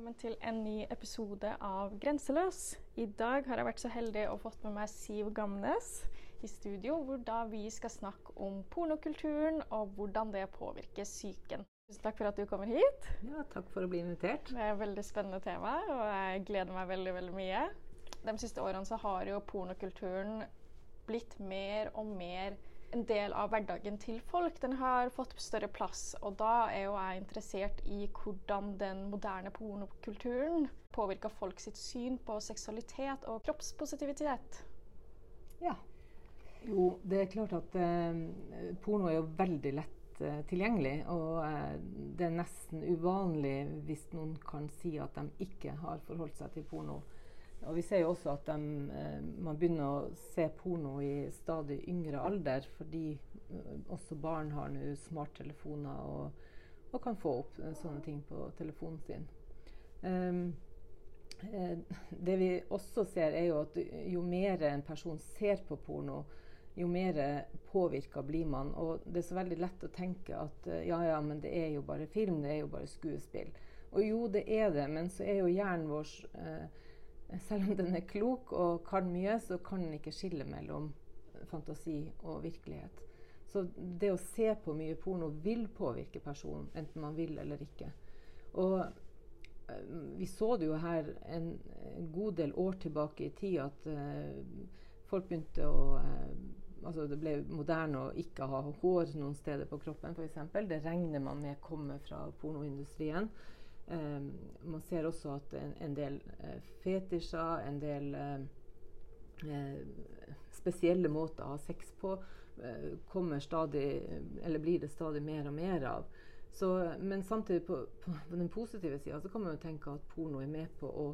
velkommen til en ny episode av Grenseløs. I dag har jeg vært så heldig å fått med meg Siv Gamnes i studio, hvor da vi skal snakke om pornokulturen og hvordan det påvirker psyken. Tusen takk for at du kommer hit. Ja, takk for å bli invitert. Det er et veldig spennende tema, og jeg gleder meg veldig, veldig mye. De siste årene så har jo pornokulturen blitt mer og mer en del av hverdagen til folk. Den har fått større plass. Og da er jo jeg interessert i hvordan den moderne pornokulturen påvirker folk sitt syn på seksualitet og kroppspositivitet. Ja. Jo, det er klart at eh, porno er jo veldig lett eh, tilgjengelig. Og eh, det er nesten uvanlig hvis noen kan si at de ikke har forholdt seg til porno. Og vi ser jo også at de, eh, man begynner å se porno i stadig yngre alder, fordi eh, også barn har nå smarttelefoner og, og, kan få opp eh, sånne ting på telefonen sin. Um, eh, det vi også ser, er jo at jo mer en person ser på porno, jo mer påvirka blir man. Og det er så veldig lett å tenke at ja, ja, men det er jo bare film, det er jo bare skuespill. Og jo, det er det, men så er jo hjernen vår eh, selv om den er klok og kan mye, så kan den ikke skille mellom fantasi og virkelighet. Så det å se på mye porno vil påvirke personen, enten man vil eller ikke. Og uh, vi så det jo her en, en, god del år tilbake i tid at uh, folk begynte å uh, Altså det ble moderne å ikke ha hår noen steder på kroppen, f.eks. Det regner man med kommer fra pornoindustrien. Um, man ser også at en, en del uh, fetisjer, en del uh, spesielle måter å ha sex på, uh, kommer stadig, eller blir det stadig mer og mer av. Så, men samtidig, på, på den positive sida, så kan man jo tenke at porno er med på å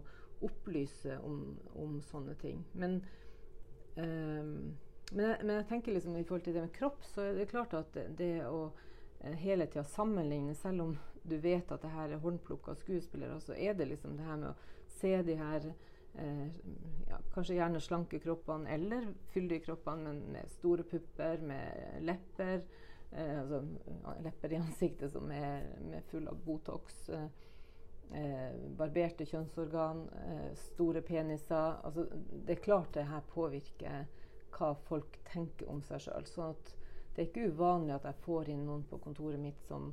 opplyse om, om sånne ting. Men, um, men, jeg, men, jeg, tenker liksom i forhold til det med kropp, så er det klart at det, det å hele tida sammenligne, selv om du vet at det her er håndplukka skuespillere, så er det liksom det her med å se de her eh, ja, kanskje gjerne slanke kroppene eller fyldige kroppene, men med store pupper, med lepper. Eh, altså lepper i ansiktet som er full av Botox. Eh, eh, barberte kjønnsorgan, eh, store peniser. Altså, det er klart det her påvirker hva folk tenker om seg sjøl. Sånn at det er ikke uvanlig at jeg får inn noen på kontoret mitt som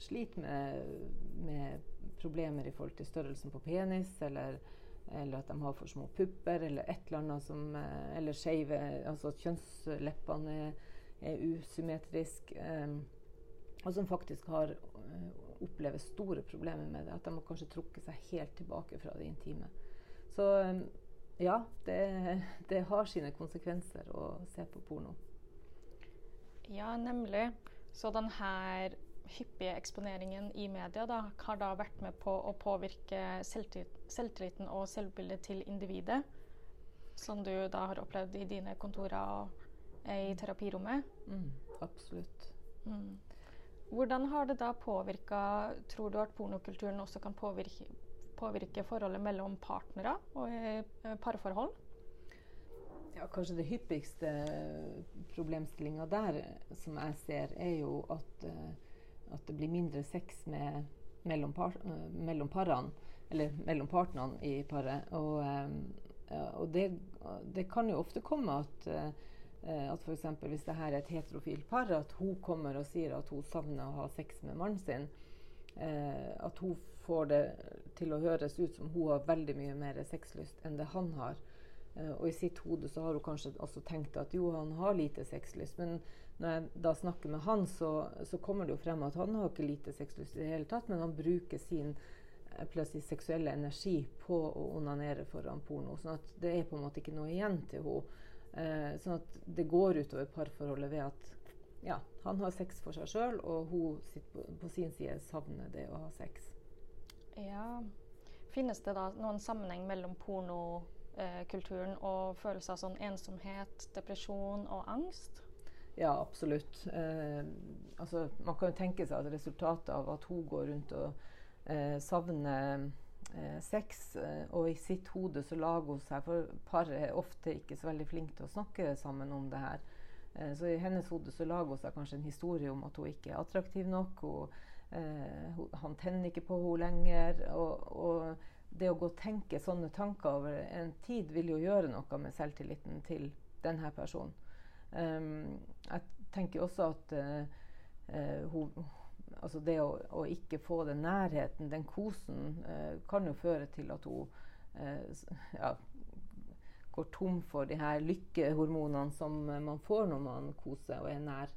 sliter med, med, problemer i forhold til størrelsen på penis, eller, eller, at de har for små pupper, eller et eller annet som eh, Eller skeive Altså at kjønnsleppene er, er usymmetriske. Um, og som faktisk har uh, opplever store problemer med det. At de må kanskje trukke seg helt tilbake fra det intime. Så ja, det, det har sine konsekvenser å se på porno. Ja, nemlig. Så denne hyppige eksponeringen i media da, har da vært med på å påvirke selvtilliten og selvbildet til individet, som du da har opplevd i dine kontorer og i terapirommet? Mm, absolutt. Mm. Hvordan har det da påvirka Tror du at pornokulturen også kan påvirke, påvirke forholdet mellom partnere og i parforhold? Ja, kanskje det hyppigste problemstillinga der som jeg ser, er jo at uh, at det blir mindre sex med, mellom, par, uh, mellom parene, eller mellom partnerne i paret. Og, og det, det, kan jo ofte komme at, at f.eks. hvis det her er et heterofilt par, at hun kommer og sier at hun savner å ha sex med mannen sin. at hun får det til å høres ut som hun har veldig mye mer sexlyst enn det han har. Uh, og i sitt hode så har hun kanskje også tenkt at jo, han har lite sexlyst. Men når jeg da snakker med han, så, så, kommer det jo frem at han har ikke lite sexlyst i det hele tatt, men han bruker sin plutselig seksuelle energi på å onanere foran porno. sånn at det er på en måte ikke noe igjen til henne. Eh, sånn at det går utover parforholdet ved at ja, han har sex for seg sjøl, og hun på, på, sin side savner det å ha sex. Ja. Finnes det da noen sammenheng mellom porno eh, kulturen og følelser som ensomhet, depresjon og angst? Ja, absolutt. Eh, altså, man kan jo tenke seg at resultatet av at hun går rundt og eh, savner eh, sex, eh, og i sitt hode så lager hun seg For par er ofte ikke så veldig flinke til å snakke sammen om det her. Så i hennes hode så lager hun seg kanskje en historie om at hun ikke er attraktiv nok. Hun eh, han tenner ikke på henne lenger. Og, og, det å gå og tenke sånne tanker over en tid vil jo gjøre noe med selvtilliten til denne personen. Um, jeg tenker også at uh, hun, altså det å, å, ikke få den nærheten, den kosen, uh, kan jo føre til at hun uh, ja, går tom for de her lykkehormonene som man får når man koser og er nær.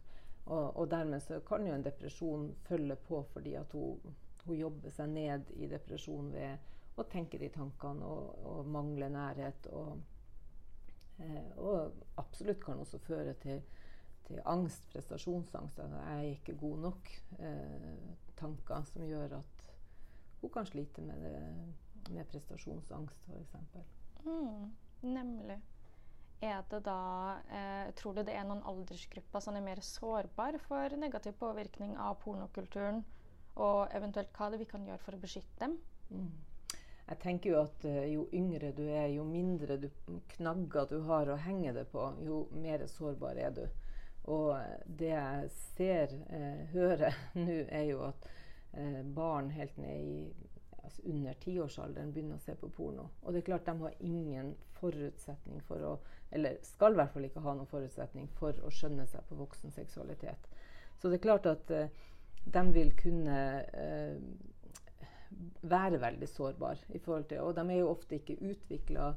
Og, og dermed så kan jo en depresjon følge på fordi at hun, hun jobber seg ned i depresjon ved å tenke de tankene og, og mangle nærhet. Og, eh, og, absolutt kan også føre til, til angst, prestasjonsangst. At jeg er ikke god nok. Eh, tanker som gjør at hun kan slite med, det, med prestasjonsangst, f.eks. Mm. Nemlig. Er det da, eh, tror du det er noen aldersgrupper som er mer sårbare for negativ påvirkning av pornokulturen? Og eventuelt hva det vi kan gjøre for å beskytte dem? Mm. Jeg tenker jo at uh, jo yngre du er, jo mindre du, knagger du har å henge det på, jo mer sårbar er du. Og det jeg ser, eh, hører nå, er jo at eh, barn helt ned i altså under tiårsalderen begynner å se på porno. Og det er klart de har ingen forutsetning for å Eller skal i hvert fall ikke ha noen forutsetning for å skjønne seg på voksen seksualitet. Så det er klart at eh, de vil kunne uh, være veldig sårbare. i forhold til, Og de er jo ofte ikke utvikla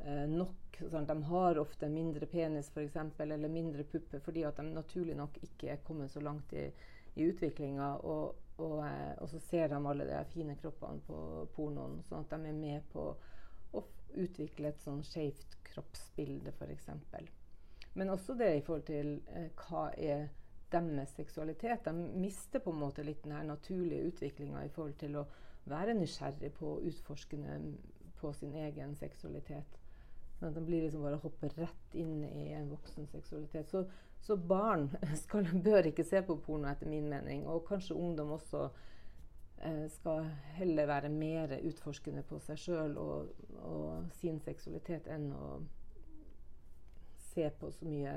eh, nok. Sånn, de har ofte mindre penis for eksempel, eller mindre pupper fordi at de naturlig nok ikke er kommet så langt i, i utviklinga. Og, og, eh, og, så ser de alle de fine kroppene på pornoen, sånn at de er med på å utvikle et sånn skjevt kroppsbilde, f.eks. Men også det i forhold til eh, hva er deres seksualitet. De mister på en måte litt den her naturlige utviklinga i forhold til å være nysgjerrig på og utforskende på sin egen seksualitet. Sånn at de blir liksom bare hopper rett inn i en voksen seksualitet. Så så barn skal, bør ikke se på porno, etter min mening. Og kanskje ungdom også eh, skal heller være mer utforskende på seg sjøl og, og, sin seksualitet enn å se på så mye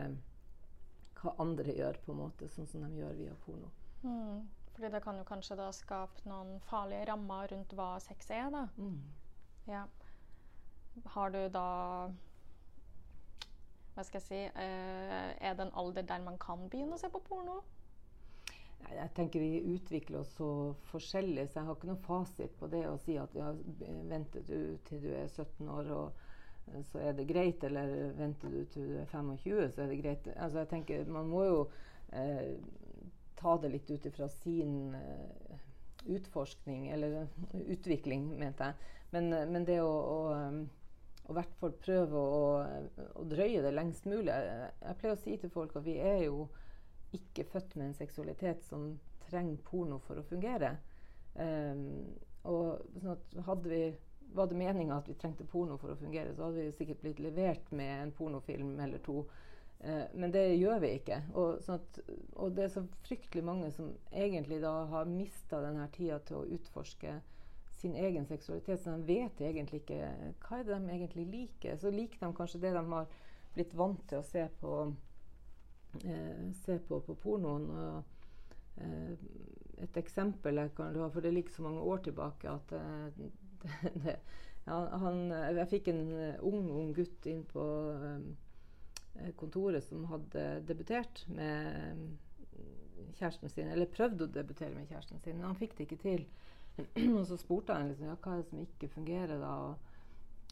hva andre gjør, på en måte, sånn som de gjør via porno. Mm. Fordi det kan jo kanskje da skape noen farlige rammer rundt hva sex er, da. Mm. Ja. Har du da hva skal jeg si, uh, Er det en alder der man kan begynne å se på porno? Jeg tenker Vi utvikler oss så forskjellig, så jeg har ikke noen fasit på det å si at ja, venter du til du er 17 år, og eh, så er det greit, eller venter du til du er 25, så er det greit. Altså jeg tenker Man må jo eh, ta det litt ut ifra sin eh, utforskning, eller utvikling, mente jeg. Men, men det å, å hvert fall prøve å, å, drøye det lengst mulig. Jeg pleier å si til folk at vi er jo ikke født med en seksualitet som trenger porno for å fungere. Um, og sånn hadde vi, Var det meninga at vi trengte porno for å fungere, så hadde vi sikkert blitt levert med en pornofilm eller to. Uh, men det gjør vi ikke. Og, sånn at, og, det er så fryktelig mange som egentlig da har mista denne tida til å utforske sin egen seksualitet, så de vet egentlig ikke hva er det de egentlig liker. Så liker de kanskje det de har blitt vant til å se på, eh, se på, på pornoen. Og, eh, et eksempel jeg kan ha, for det ligger så mange år tilbake at eh, det, det, ja, han, Jeg fikk en ung, ung gutt inn på eh, kontoret som hadde debutert med kjæresten sin, eller prøvd å debutere med kjæresten sin, men han fikk det ikke til. og så spurte han liksom, ja, hva er det som ikke fungerer. da, og,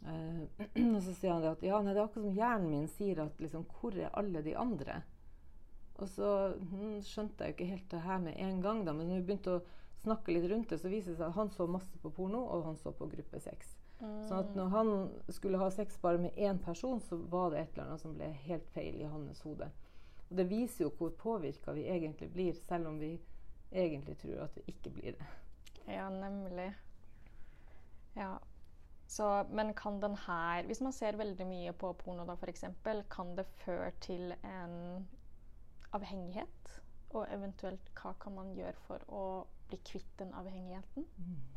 uh, og så sier han at ja, nei, det er akkurat som hjernen min sier at liksom, hvor er alle de andre? Og så hm, skjønte jeg jo ikke helt det her med en gang, da, men når vi begynte å snakke litt rundt det, så viser det seg at han så masse på porno, og han så på gruppe sex. Mm. Så at når han skulle ha sex bare med én person, så var det et eller annet som ble helt feil i hans hode. Og det viser jo hvor påvirka vi egentlig blir, selv om vi egentlig tror at vi ikke blir det. Ja, nemlig. Ja. Så, men kan den her Hvis man ser veldig mye på porno, da f.eks., kan det føre til en avhengighet? Og eventuelt hva kan man gjøre for å bli kvitt den avhengigheten? Mm.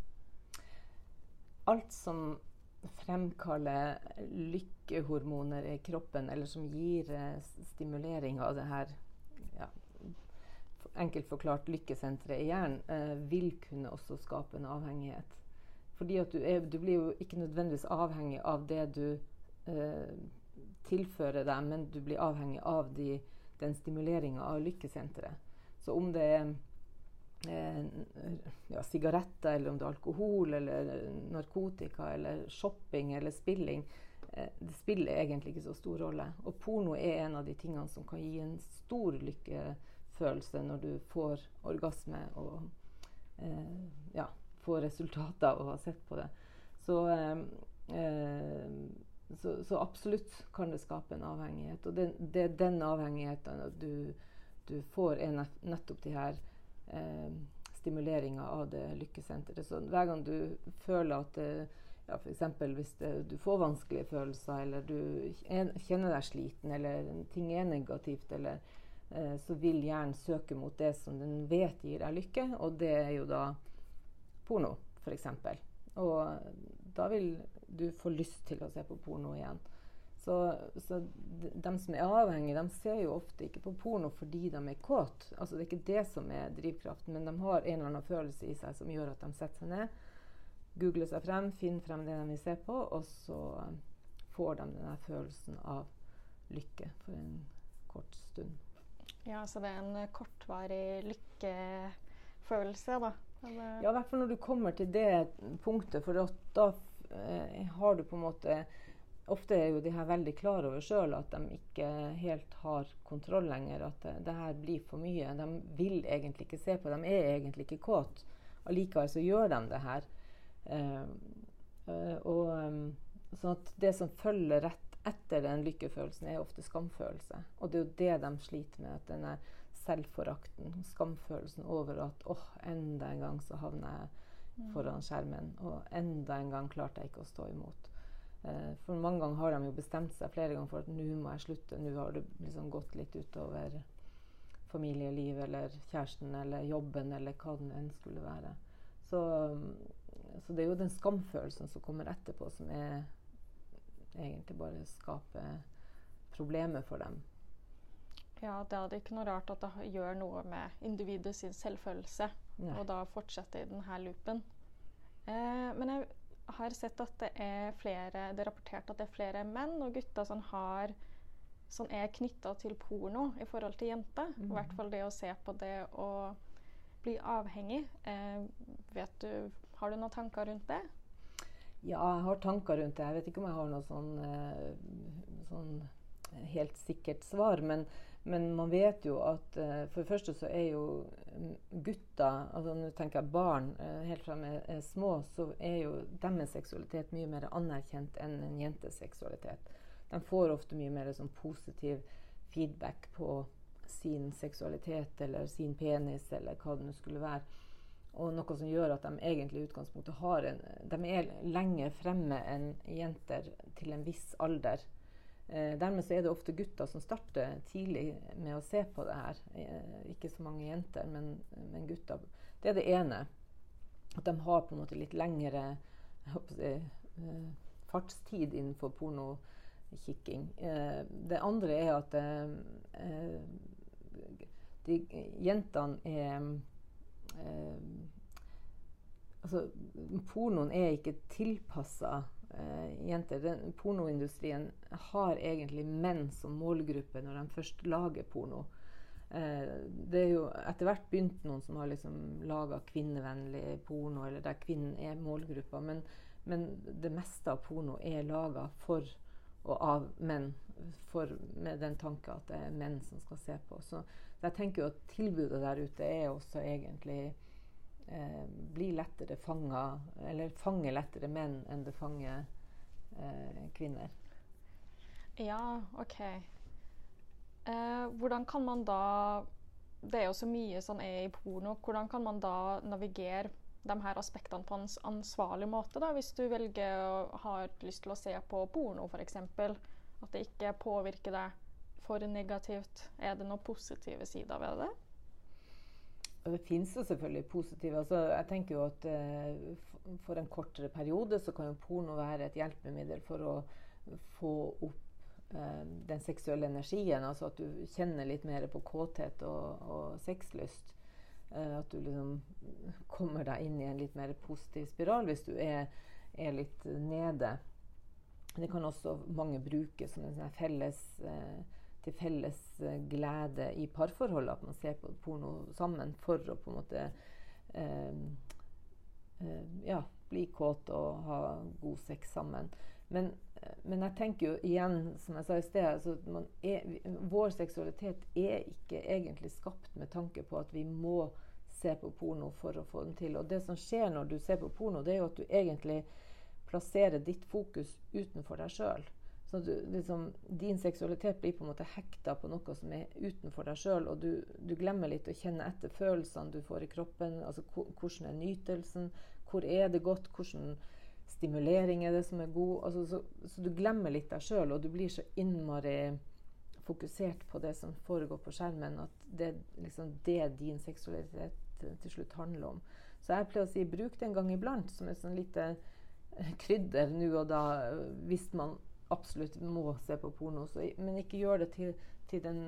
Alt som fremkaller lykkehormoner i kroppen, eller som gir eh, stimulering av det her ja, enkelt forklart lykkesenteret i hjernen eh, vil kunne også skape en avhengighet. Fordi at du, er, du, blir jo ikke nødvendigvis avhengig av det du eh, tilfører deg, men du blir avhengig av de, den stimuleringa av lykkesenteret. Så om det er ja, sigaretter, eller om det er alkohol, eller narkotika, eller shopping eller spilling, eh, det spiller egentlig ikke så stor rolle. Og porno er en av de tingene som kan gi en stor lykkefølelse når du får orgasme og eh, ja, får resultater og har sett på det. Så, eh, eh, så, så, absolutt kan det skape en avhengighet. Og det, det er den avhengigheten du, du får, er nettopp de her eh, stimuleringa av det lykkesenteret. Så hver gang du føler at det, ja, F.eks. hvis det, du får vanskelige følelser, eller du kjenner deg sliten, eller ting er negativt, eller, eh, så vil hjernen søke mot det som den vet gir deg lykke, og det er jo da porno, f.eks. Og da vil du få lyst til å se på porno igjen. Så, så de, de, som er avhengige, de ser jo ofte ikke på porno fordi de er kåte. Altså, det er ikke det som er drivkraften, men de har en eller annen følelse i seg som gjør at de setter seg ned googler seg frem, finner frem det de vil se på, og så um, får de den følelsen av lykke for en kort stund. Ja, så det er en kortvarig lykkefølelse, da? Eller? Ja, i hvert fall når du kommer til det punktet, for da eh, har du på en måte Ofte er jo de her veldig klar over sjøl at de ikke helt har kontroll lenger. At det, det, her blir for mye. De vil egentlig ikke se på, de er egentlig ikke kåte. Allikevel så gjør de det her. Eh, eh, og, eh, sånn at det som følger rett etter den lykkefølelsen, er ofte skamfølelse. Og det er jo det de sliter med. at denne selvforakten, skamfølelsen over at åh, enda en gang så havner jeg mm. foran skjermen. Og enda en gang klarte jeg ikke å stå imot. Eh, for mange ganger har de jo bestemt seg flere ganger for at nå må jeg slutte. Nå har det liksom gått litt utover familieliv eller kjæresten eller jobben eller hva det enn skulle være. Så så det er jo den skamfølelsen som kommer etterpå, som er egentlig bare skaper problemer for dem. Ja, det er ikke noe rart at det gjør noe med individet sin selvfølelse. Nei. Og da fortsette i denne loopen. Eh, men jeg har sett at det er flere Det er rapportert at det er flere menn og gutter som har som er knytta til porno i forhold til jenter. Mm. I hvert fall det å se på det og bli avhengig. Eh, vet du har du noen tanker rundt det? Ja, jeg har tanker rundt det. Jeg vet ikke om jeg har noe sånn, eh, sånn helt sikkert svar. Men, men, man vet jo at uh, for det første så er jo gutter altså Nå tenker jeg barn uh, helt fra de er små, så er jo deres seksualitet mye mer anerkjent enn en jentes seksualitet. De får ofte mye mer sånn positiv feedback på sin seksualitet eller sin penis eller hva det nå skulle være. Og noe som gjør at de egentlig i utgangspunktet har en, de er lenger fremme enn jenter til en viss alder. Eh, dermed så er det ofte gutter som starter tidlig med å se på det her. Eh, ikke så mange jenter, men, men, gutter. Det er det ene. At de har på en måte litt lengre si, eh, fartstid innenfor pornokikking. Eh, det andre er at eh, de, jentene er eh, altså, Pornoen er ikke tilpassa eh, jenter. Den, pornoindustrien har egentlig menn som målgruppe når de først lager porno. Uh, det er jo etter hvert begynt noen som har liksom laga kvinnevennlig porno, eller der kvinnen er målgruppa. Men, men det meste av porno er laga for og av menn. For, med den tanke at det er menn som skal se på. Så jeg tenker jo at tilbudet der ute er også egentlig eh, Blir lettere fanga Eller fanger lettere menn enn det fanger eh, kvinner. Ja, OK. Eh, hvordan kan man da Det er jo så mye som er i porno. Hvordan kan man da navigere de her aspektene på en ansvarlig måte, da, hvis du velger å ha lyst til å se på porno, f.eks. At det ikke påvirker deg for negativt? Er det noen positive sider ved det? Det finnes jo selvfølgelig positive. Altså, jeg tenker jo at eh, For en kortere periode så kan jo porno være et hjelpemiddel for å få opp eh, den seksuelle energien. Altså at du kjenner litt mer på kåthet og, og sexlyst. Eh, at du liksom kommer deg inn i en litt mer positiv spiral hvis du er, er litt nede. Det kan også mange bruke som en sånn felles, eh, til felles eh, glede i parforholdet. At man ser på porno sammen for å på en måte eh, eh, ja, bli kåt og ha god sex sammen. Men, men, jeg tenker jo igjen, som jeg sa i sted altså er, Vår seksualitet er ikke egentlig skapt med tanke på at vi må se på porno for å få den til. Og det som skjer når du ser på porno, det er jo at du egentlig plasserer ditt fokus utenfor deg sjøl. Så du, liksom, din seksualitet blir på en måte hekta på noe som er utenfor deg sjøl, og du, du, glemmer litt å kjenne etter følelsene du får i kroppen. altså Hvordan er nytelsen? Hvor er det godt? Hvordan stimulering er det som er god? Altså, så, så, du glemmer litt deg sjøl, og du blir så innmari fokusert på det som foregår på skjermen, at det er liksom det din seksualitet til slutt handler om. Så jeg pleier å si bruk det en gang iblant som et sånn lite krydder nå og da, hvis man absolutt må se på porno. Så, men ikke gjør det til, til den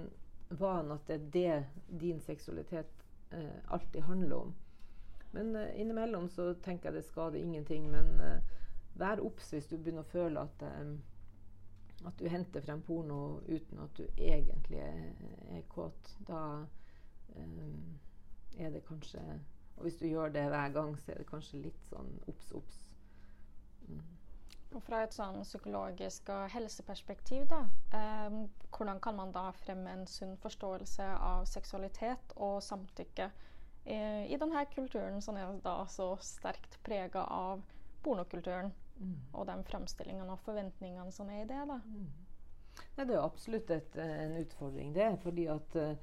vanen at det er det din seksualitet eh, alltid handler om. Men eh, innimellom så tenker jeg det skader ingenting. Men eh, vær obs hvis du begynner å føle at, eh, at du henter frem porno uten at du egentlig er, er kåt. Da er det kanskje Og hvis du gjør det hver gang, så er det kanskje litt sånn obs, obs. Mm. Fra et sånn psykologisk og helseperspektiv, da, eh, hvordan kan man da fremme en sunn forståelse av seksualitet og samtykke eh, i denne kulturen som er da så sterkt prega av pornokulturen mm. og de fremstillingene og forventningene som er i det? da? Mm. Nei, det er absolutt et, en utfordring, det. Fordi at eh,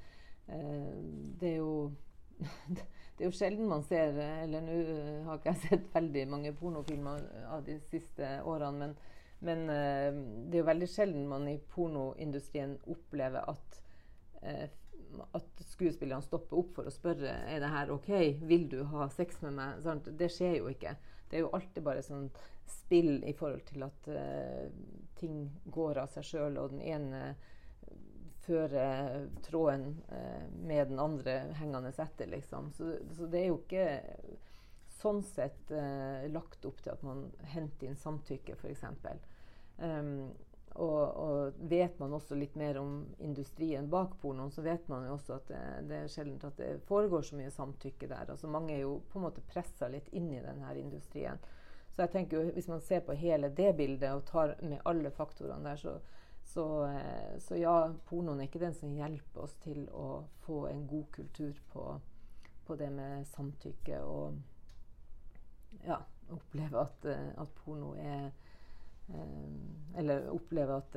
det er jo det er jo sjelden man ser Eller nå har ikke jeg sett veldig mange pornofilmer av de siste årene, men, men uh, det er jo veldig sjelden man i pornoindustrien opplever at, at skuespillerne stopper opp for å spørre er det her OK, vil du ha sex med meg. Sånn, det skjer jo ikke. Det er jo alltid bare sånn spill i forhold til at uh, ting går av seg sjøl, og den ene føre tråden eh, med den andre hengende etter, liksom. Så, så, det er jo ikke sånn sett eh, lagt opp til at man henter inn samtykke, f.eks. Um, ehm, og, og, vet man også litt mer om industrien bak pornoen, så vet man jo også at det, det er sjelden at det foregår så mye samtykke der. Altså Mange er jo på en måte pressa litt inn i denne industrien. Så jeg tenker jo, hvis man ser på hele det bildet og tar med alle faktorene der, så, så, eh, så, ja, pornoen er ikke den som hjelper oss til å få en god kultur på, på det med samtykke og ja, oppleve at, eh, at porno er eh, Eller oppleve at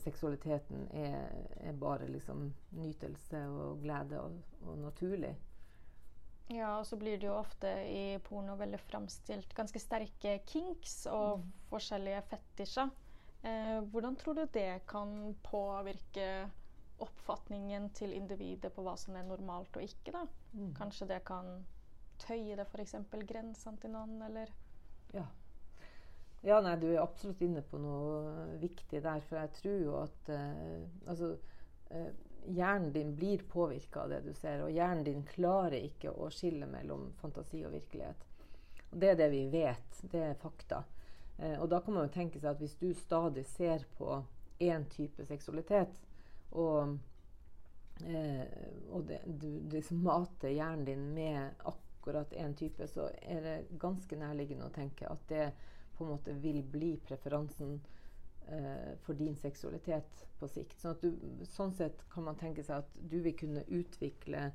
seksualiteten er, er, bare liksom nytelse og glede og, og naturlig. Ja, og så blir det jo ofte i porno veldig framstilt ganske sterke kinks og mm. forskjellige fetisjer. Eh, hvordan tror du det kan påvirke oppfatningen til individet på hva som er normalt og ikke? da? Mm. Kanskje det kan tøye det f.eks. grensene til noen, eller? Ja. ja. nei, du er absolutt inne på noe viktig der. For jeg tror jo at eh, altså, eh, hjernen din blir påvirka av det du ser. Og hjernen din klarer ikke å skille mellom fantasi og virkelighet. Og det er det vi vet. Det er fakta. Eh, og da kan man jo tenke seg at hvis du stadig ser på én type seksualitet, og, eh, og det, du liksom mater hjernen din med akkurat én type, så er det ganske nærliggende å tenke at det på en måte vil bli preferansen eh, for din seksualitet på sikt. Sånn, du, sånn sett kan man tenke seg at du vil kunne utvikle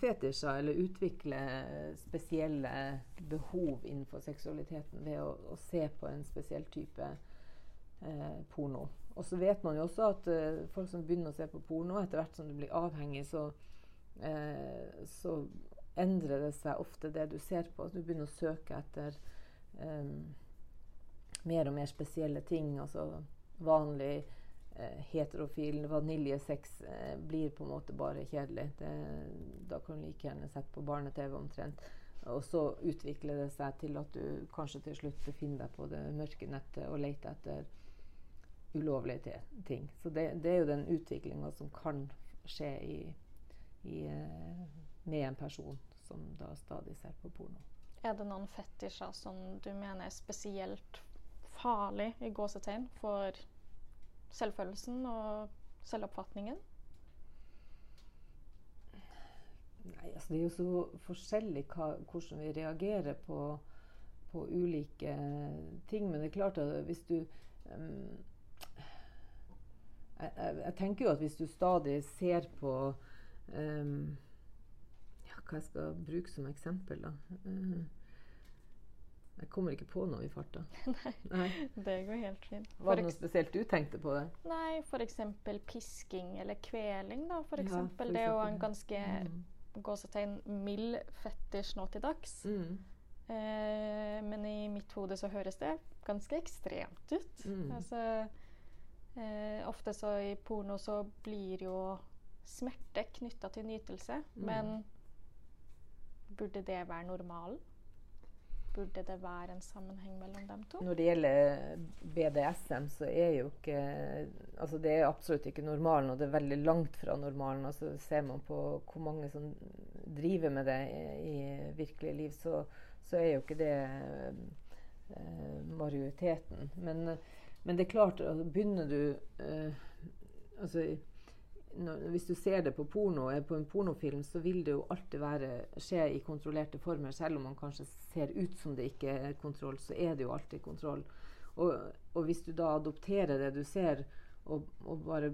fetisjer eller utvikle spesielle behov innenfor seksualiteten ved å, å se på en spesiell type eh, porno. Og så vet man jo også at eh, folk som begynner å se på porno, etter hvert som du blir avhengig, så, eh, så endrer det seg ofte det du ser på. Du begynner å søke etter eh, mer og mer spesielle ting. Altså vanlig eh, heterofil vaniljesex eh, blir på en måte bare kjedelig. Det, da kan du like gjerne sette på barne-TV omtrent. Og så utvikler det seg til at du kanskje til slutt befinner deg på det mørke nettet og leter etter ulovlige ting. Så det, det, er jo den utviklinga som kan skje i, i, eh, med en person som da stadig ser på porno. Er det noen fetisjer som du mener er spesielt farlig i gåsetegn for selvfølelsen og selvoppfatningen? Nei, altså Det er jo så forskjellig hva, hvordan vi reagerer på, på, ulike ting. Men det er klart at hvis du um, jeg, jeg, jeg, tenker jo at hvis du stadig ser på um, ja, Hva jeg skal bruke som eksempel, da. Uh, jeg kommer ikke på noe i farta. Nei, Nei, det går helt fint. Var det noe spesielt du tenkte på? det? Nei, f.eks. pisking eller kveling. da, for ja, for Det er jo en ganske mm. gåsetegn mild fetisj nå til dags. Mm. Eh, men i mitt hode så høres det ganske ekstremt ut. Mm. Altså, eh, ofte så i porno så blir jo smerte knytta til nytelse. Mm. Men burde det være normalen? Burde det være en sammenheng mellom dem to? Når det gjelder BDSM, så er jo ikke altså Det er absolutt ikke normalen, og det er veldig langt fra normalen. Altså Ser man på hvor mange som driver med det i, i virkelig liv, så, så, er jo ikke det eh, majoriteten. Men, men, det er klart, altså, begynner du eh, altså når, hvis du ser det på porno, er på en pornofilm, så vil det jo alltid være, skje i kontrollerte former. Selv om man kanskje ser ut som det ikke er kontroll, så er det jo alltid kontroll. Og, og hvis du da adopterer det du ser, og, og, bare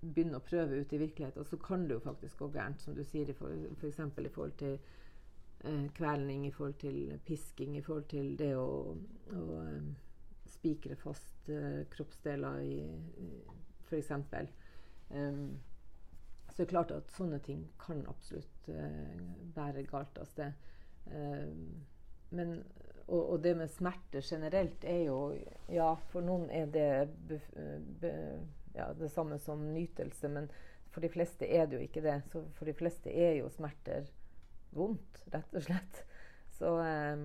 begynner å prøve ut i virkeligheten, så kan det jo faktisk gå gærent, som du sier, f.eks. For i forhold til eh, kvelning, i forhold til pisking, i forhold til det å, å um, spikre fast eh, kroppsdeler i, i f.eks. Um, så det er klart at sånne ting kan absolutt bære galt av sted. Uh, men, og, og, det med smerte generelt er jo Ja, for noen er det be, be, ja, det samme som nytelse, men for de fleste er det jo ikke det. Så for de fleste er jo smerter vondt, rett og slett. Så um,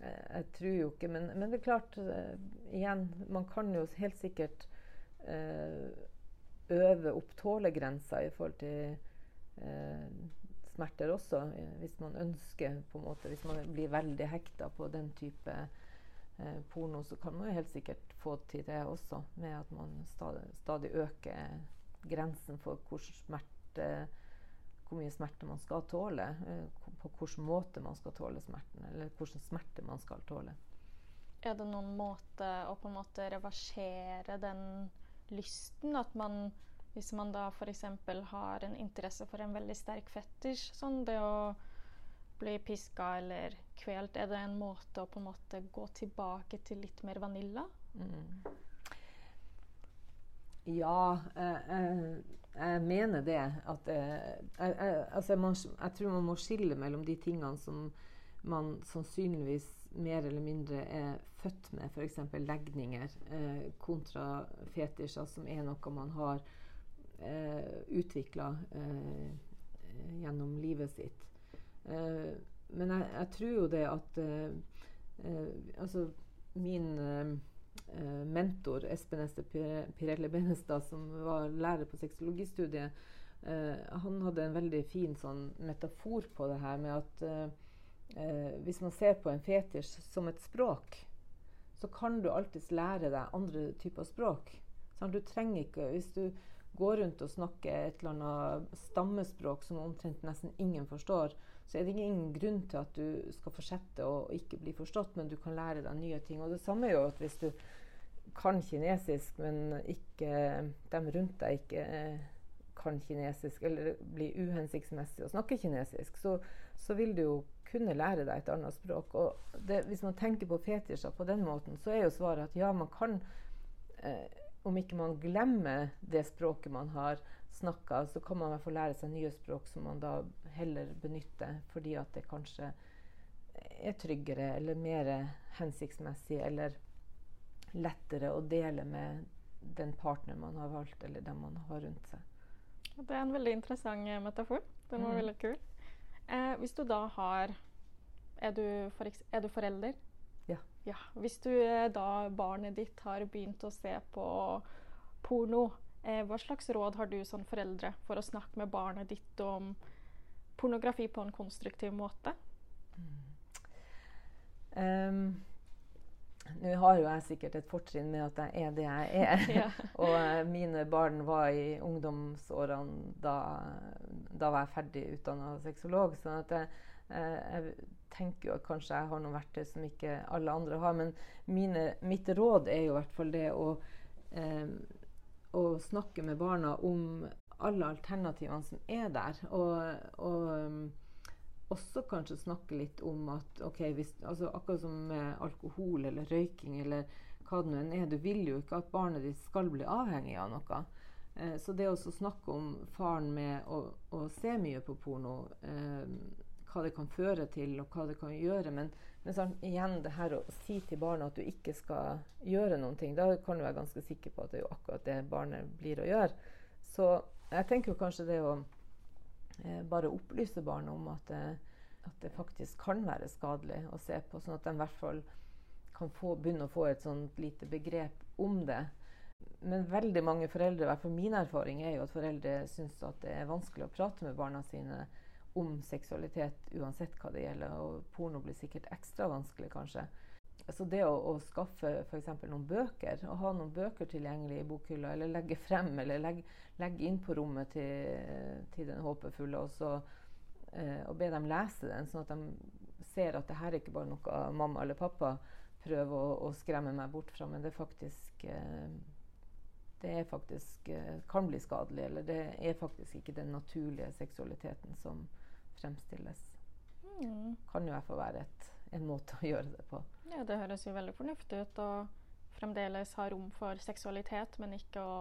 jeg, tror jo ikke Men, men det er klart, uh, igjen, man kan jo helt sikkert uh, øve opp tålegrensa i forhold til eh, smerter også, hvis man ønsker på en måte, Hvis man blir veldig hekta på den type eh, porno, så kan man jo helt sikkert få til det også, med at man stadig, stadig øker grensen for hvor, smerte, hvor mye smerte man skal tåle. Eh, på hvilken måte man skal tåle smerten, eller hvilken smerte man skal tåle. Er det noen måte å på en måte reversere den lysten. At man, hvis man da f.eks. har en interesse for en veldig sterk fetisj, sånn det å bli piska eller kvelt, er det en måte å på en måte gå tilbake til litt mer vanilla? Mm. Ja, jeg, jeg, jeg, mener det. At jeg, altså må, jeg, tror man må skille mellom de tingene som man sannsynligvis mer eller mindre er født med, f.eks. legninger, eh, kontra fetisjer, som er noe man har eh, utvikla eh, gjennom livet sitt. Eh, men jeg, jeg, tror jo det at eh, eh, Altså, min eh, mentor Espen Ester Pirelle Benestad, som var lærer på sexologistudiet, han hadde en veldig fin sånn metafor på det her med at eh, hvis man ser på en fetisj som et språk, så kan du alltids lære deg andre typer språk. Sånn, du trenger ikke Hvis du går rundt og snakker et eller annet stammespråk som omtrent nesten ingen forstår, så er det ingen grunn til at du skal fortsette å ikke bli forstått, men du kan lære deg nye ting. Og det samme er jo at hvis du kan kinesisk, men ikke, dem rundt deg ikke eh, kan kinesisk, eller blir uhensiktsmessig å snakke kinesisk, så, så vil du jo kunne lære deg et annet språk. Og det, hvis man tenker på fetisjer på den måten, så er jo svaret at ja, man kan eh, Om ikke man glemmer det språket man har snakka, så kan man i hvert fall lære seg nye språk som man da heller benytter fordi at det kanskje er tryggere eller mer hensiktsmessig eller lettere å dele med den partneren man har valgt, eller dem man har rundt seg. Det er en veldig interessant metafor. Den var mm. veldig kul. Eh, hvis du da har er du, for, er du forelder? Ja. Ja, Hvis du eh, da barnet ditt har begynt å se på porno, eh, hva slags råd har du som foreldre for å snakke med barnet ditt om pornografi på en konstruktiv måte? Mm. Um, nå har jo jeg sikkert et fortrinn med at jeg er det jeg er. ja. og uh, mine barn var i ungdomsårene da, da var jeg ferdig utdanna sexolog. sånn at jeg, uh, jeg, tenker jo at kanskje jeg har noen verktøy som ikke alle andre har. Men mine, mitt råd er jo i hvert fall det å, eh, å snakke med barna om alle alternativene som er der. og, og også kanskje snakke litt om at ok, hvis, altså Akkurat som med alkohol eller røyking eller hva det nå er, du vil jo ikke at barnet ditt skal bli avhengig av noe. Eh, så det å snakke om faren med å, å, se mye på porno, eh, hva det kan føre til og hva det kan gjøre Men, men sånn, igjen det her å si til barnet at du ikke skal gjøre noen ting, da kan du være ganske sikker på at det er jo akkurat det barnet blir å gjøre. Så jeg tenker jo kanskje det å bare opplyse barn om at, det, at, det faktisk kan være skadelig å se på, sånn at de i hvert fall kan få, begynne å få et sånt lite begrep om det. Men veldig mange foreldre, i hvert fall min erfaring, er jo at foreldre syns at det er vanskelig å prate med barna sine om seksualitet uansett hva det gjelder. Og porno blir sikkert ekstra vanskelig, kanskje. Så det å, å skaffe f.eks. noen bøker, å ha noen bøker tilgjengelig i bokhylla, eller legge frem, eller legge, legge inn på rommet til, til den håpefulle, og, så, eh, og be dem lese den, sånn at de ser at det her er ikke bare noe mamma eller pappa prøver å, å skremme meg bort fra, men det er faktisk eh, det faktisk, eh, kan bli skadelig, eller det er faktisk ikke den naturlige seksualiteten som fremstilles. Mm. Kan jo i hvert fall være et en måte å gjøre det på. Ja, Det høres jo veldig fornuftig ut å fremdeles ha rom for seksualitet, men ikke å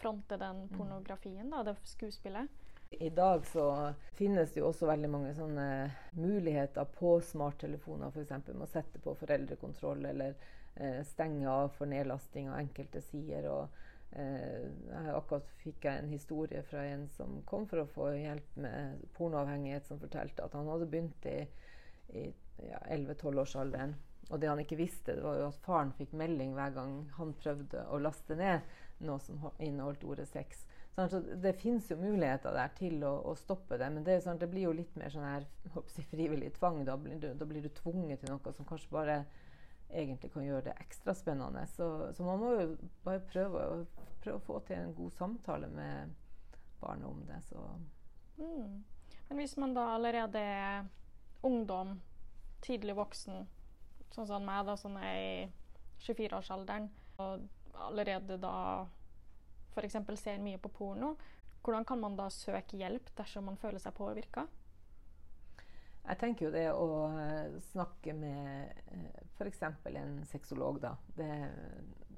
fronte den mm. pornografien, da, det skuespillet. I dag så finnes det jo også veldig mange sånne muligheter på smarttelefoner, f.eks. med å sette på foreldrekontroll eller eh, stenge av for nedlasting av enkelte sider. og Eh, akkurat fikk jeg en historie fra en som kom for å få hjelp med pornoavhengighet, som fortalte at han hadde begynt i i ja, 11-12-årsalderen. Og det han ikke visste, det var jo at faren fikk melding hver gang han prøvde å laste ned noe som inneholdt ordet sex. Så altså, det fins jo muligheter der til å, å stoppe det, men det, sånn, det, blir jo litt mer sånn her, si, frivillig tvang. Da blir, du, da blir, du, tvunget til noe som kanskje bare egentlig kan gjøre det ekstra spennende. Så, så man må jo bare prøve, prøve, å få til en god samtale med barnet om det. Mm. Men hvis man da allerede ungdom, tidlig voksen, sånn som meg, da, sånn er i 24-årsalderen, og allerede da f.eks. ser mye på porno, hvordan kan man da søke hjelp dersom man føler seg påvirka? Jeg tenker jo det å uh, snakke med uh, f.eks. en sexolog, da. Det,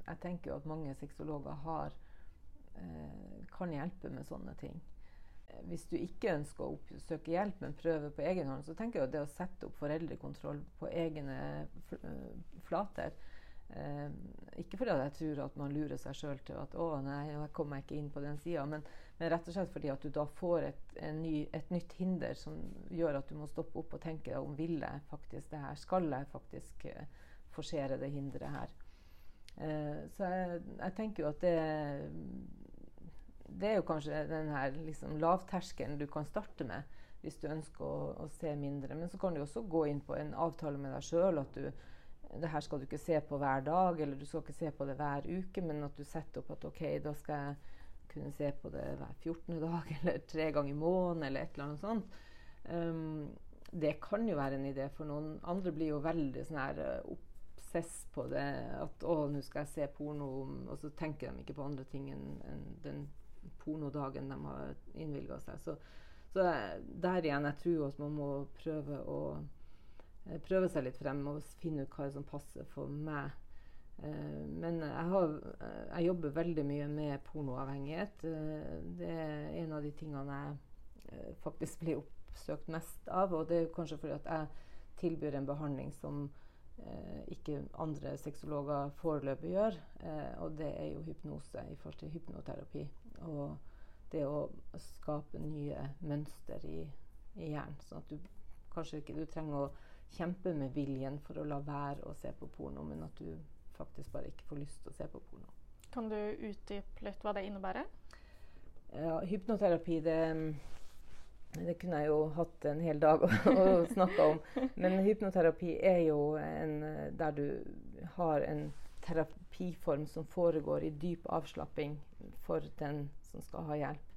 jeg tenker jo at mange sexologer har, uh, kan hjelpe med sånne ting hvis du ikke ønsker å oppsøke hjelp, men prøver på egen hånd, så tenker jeg at det å sette opp foreldrekontroll på egne eh, flater eh, Ikke fordi jeg tror at man lurer seg sjøl til at 'å, nei, jeg kommer ikke inn på den sida', men, men, rett og slett fordi at du da får et, ny, et, nytt hinder som gjør at du må stoppe opp og tenke om vil jeg faktisk det her? Skal jeg faktisk eh, forsere det hinderet her? Eh, så jeg, jeg tenker jo at det det er jo kanskje den her liksom, lavterskelen du kan starte med hvis du ønsker å, å, se mindre. Men så kan du også gå inn på en avtale med deg sjøl at du, det her skal du ikke se på hver dag, eller du skal ikke se på det hver uke, men at du setter opp at OK, da skal jeg kunne se på det hver 14. dag, eller tre ganger i måneden, eller et eller annet sånt. Um, det kan jo være en idé for noen. Andre blir jo veldig sånn her uh, obsess på det. At 'å, nå skal jeg se porno', og så tenker de ikke på andre ting enn en den pornodagen de har innvilga seg. Så, så, der igjen, jeg tror at man må prøve å eh, prøve seg litt frem og finne ut hva som passer for meg. Uh, men jeg, har, jeg, jobber veldig mye med pornoavhengighet. Det er en av de tingene jeg faktisk blir oppsøkt mest av. Og det er kanskje fordi at jeg tilbyr en behandling som ikke andre sexologer foreløpig gjør. og det er jo hypnose i forhold til hypnoterapi. Og det å skape nye mønster i, i hjernen. Sånn at du kanskje ikke du trenger å kjempe med viljen for å la være å se på porno, men at du faktisk bare ikke får lyst til å se på porno. Kan du utdype litt hva det innebærer? Ja, hypnoterapi, det, det kunne jeg jo hatt en hel dag å, snakke om. Men hypnoterapi er jo en, der du har en terapiform som foregår i dyp avslapping for den som skal ha hjelp.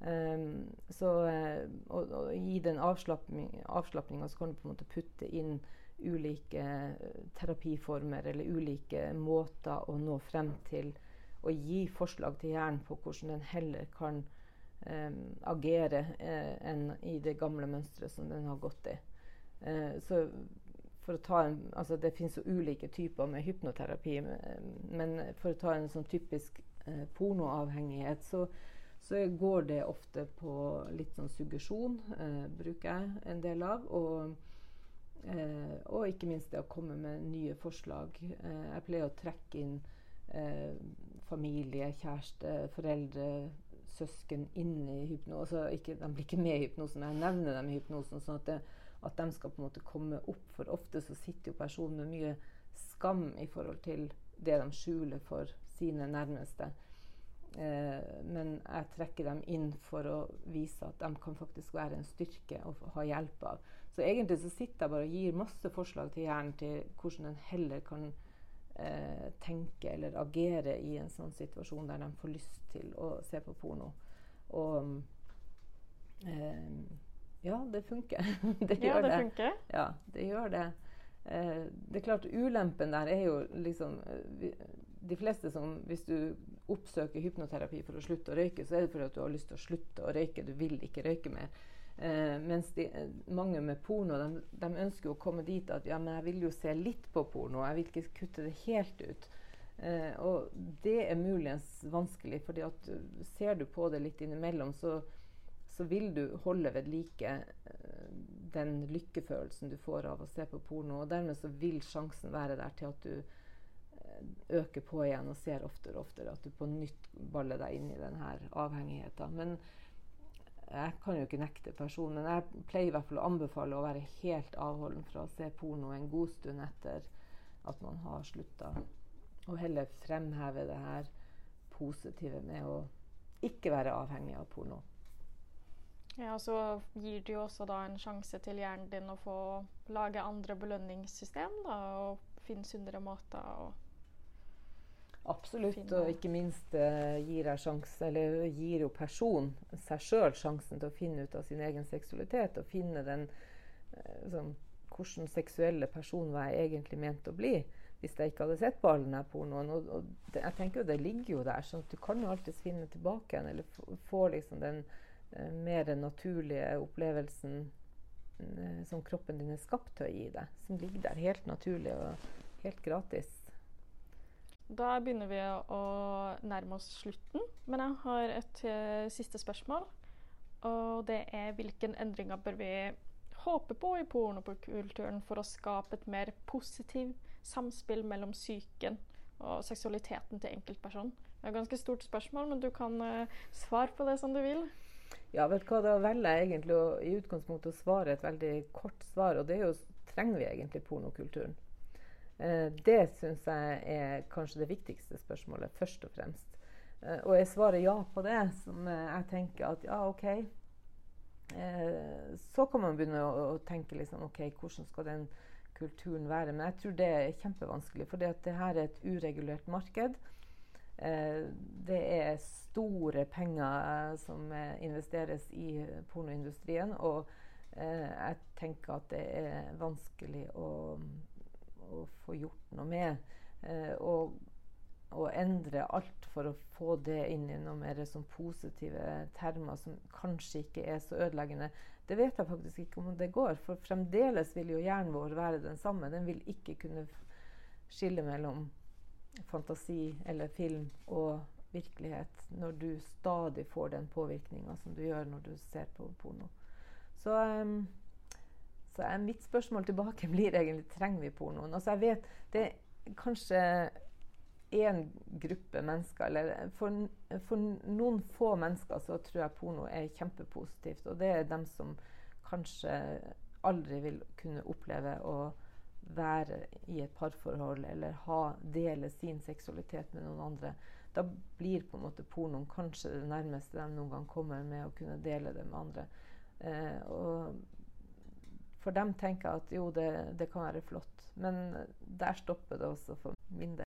Um, så, og, og, I den avslapninga så kan du på en måte putte inn ulike eh, terapiformer eller ulike måter å nå frem til å gi forslag til hjernen på hvordan den heller kan um, agere uh, enn i det gamle mønsteret som den har gått i. Uh, så for å ta en, altså Det finnes jo ulike typer med hypnoterapi, men for å ta en sånn typisk eh, pornoavhengighet, så, så, går det ofte på litt sånn suggesjon, bruker jeg en del av. og Eh, og ikke minst det å komme med nye forslag. Eh, jeg pleier å trekke inn eh, familie, kjæreste, foreldre, søsken inn i hypnose. Altså de blir ikke med i hypnosen, men jeg nevner dem i hypnosen. sånn at, det, at de skal på en måte komme opp. For ofte så sitter jo personen med mye skam i forhold til det de skjuler for sine nærmeste. Eh, men jeg trekker dem inn for å vise at de kan faktisk være en styrke å ha hjelp av. Så egentlig så sitter jeg bare og gir masse forslag til hjernen til hvordan den heller kan eh, tenke eller agere i en sånn situasjon der de får lyst til å se på porno. Og eh, ja, det funker. det gjør ja, det. Funker. Ja, det gjør det. Eh, det er klart, ulempen der er jo liksom eh, De fleste som Hvis du oppsøker hypnoterapi for å slutte å røyke, så er det fordi at du har lyst til å slutte å røyke. Du vil ikke røyke mer. Eh, mens de, mange med porno de, de, ønsker å komme dit at ja, men jeg vil jo se litt på porno, jeg vil ikke kutte det helt ut. Eh, og det er muligens vanskelig, fordi at ser du på det litt innimellom, så, så vil du holde ved like eh, den lykkefølelsen du får av å se på porno. Og dermed så vil sjansen være der til at du eh, øker på igjen og ser oftere og oftere. At du på nytt baller deg inn i denne avhengigheten. Men jeg kan jo ikke nekte personen, men jeg pleier i hvert fall å anbefale å være helt avholden fra å se porno en god stund etter at man har slutta. Og heller fremheve det her positive med å ikke være avhengig av porno. Ja, og Så gir det jo også da en sjanse til hjernen din å få lage andre belønningssystem da, og finne sunnere måter å Absolutt, og ikke minst uh, gir, sjans, gir, jo personen seg sjøl sjansen til å finne ut av sin egen seksualitet og finne den uh, sånn, Hvordan seksuelle person var jeg egentlig ment å bli hvis jeg ikke hadde sett på all denne pornoen. Og, og det, jeg tenker jo det ligger jo der, så du kan jo alltids finne tilbake igjen eller få liksom den mer naturlige opplevelsen som kroppen din er skapt til å gi deg. Som ligger der helt naturlig og helt gratis. Da begynner vi å nærme oss slutten, men jeg har et uh, siste spørsmål. Og det er hvilke endringer bør vi håpe på i pornokulturen for å skape et mer positivt samspill mellom psyken og seksualiteten til enkeltpersonen? Det er et ganske stort spørsmål, men du kan svare på det som du vil. Ja, du hva, Da velger jeg egentlig å, i utgangspunktet å svare et veldig kort svar. Og det er jo trenger vi egentlig pornokulturen? Eh, det syns jeg er kanskje det viktigste spørsmålet, først og fremst. Eh, og jeg svarer ja på det, som jeg tenker at ja, OK. Eh, så kan man begynne å, å tenke liksom, OK, hvordan skal den kulturen være? Men jeg tror det er kjempevanskelig, for det her er et uregulert marked. Det er store penger som investeres i pornoindustrien. Og jeg tenker at det er vanskelig å å få gjort noe med. Eh, og, å endre alt for å få det inn i noe mer som positive termer som kanskje ikke er så ødeleggende. Det vet jeg faktisk ikke om det går, for fremdeles vil jo hjernen vår være den samme. Den vil ikke kunne skille mellom fantasi eller film og virkelighet når du stadig får den påvirkninga som du gjør når du ser på porno. Så um, så mitt spørsmål tilbake blir egentlig trenger vi pornoen. Altså jeg vet, Det er kanskje én gruppe mennesker, eller for, for, noen få mennesker så tror jeg porno er kjempepositivt. Og det er dem som kanskje aldri vil kunne oppleve å være i et parforhold eller ha, dele sin seksualitet med noen andre, da blir på en måte pornoen kanskje det nærmeste de noen gang kommer med å kunne dele det med andre. Eh, og for dem tenker jeg at jo, det, det, kan være flott. Men der stopper det også for min del.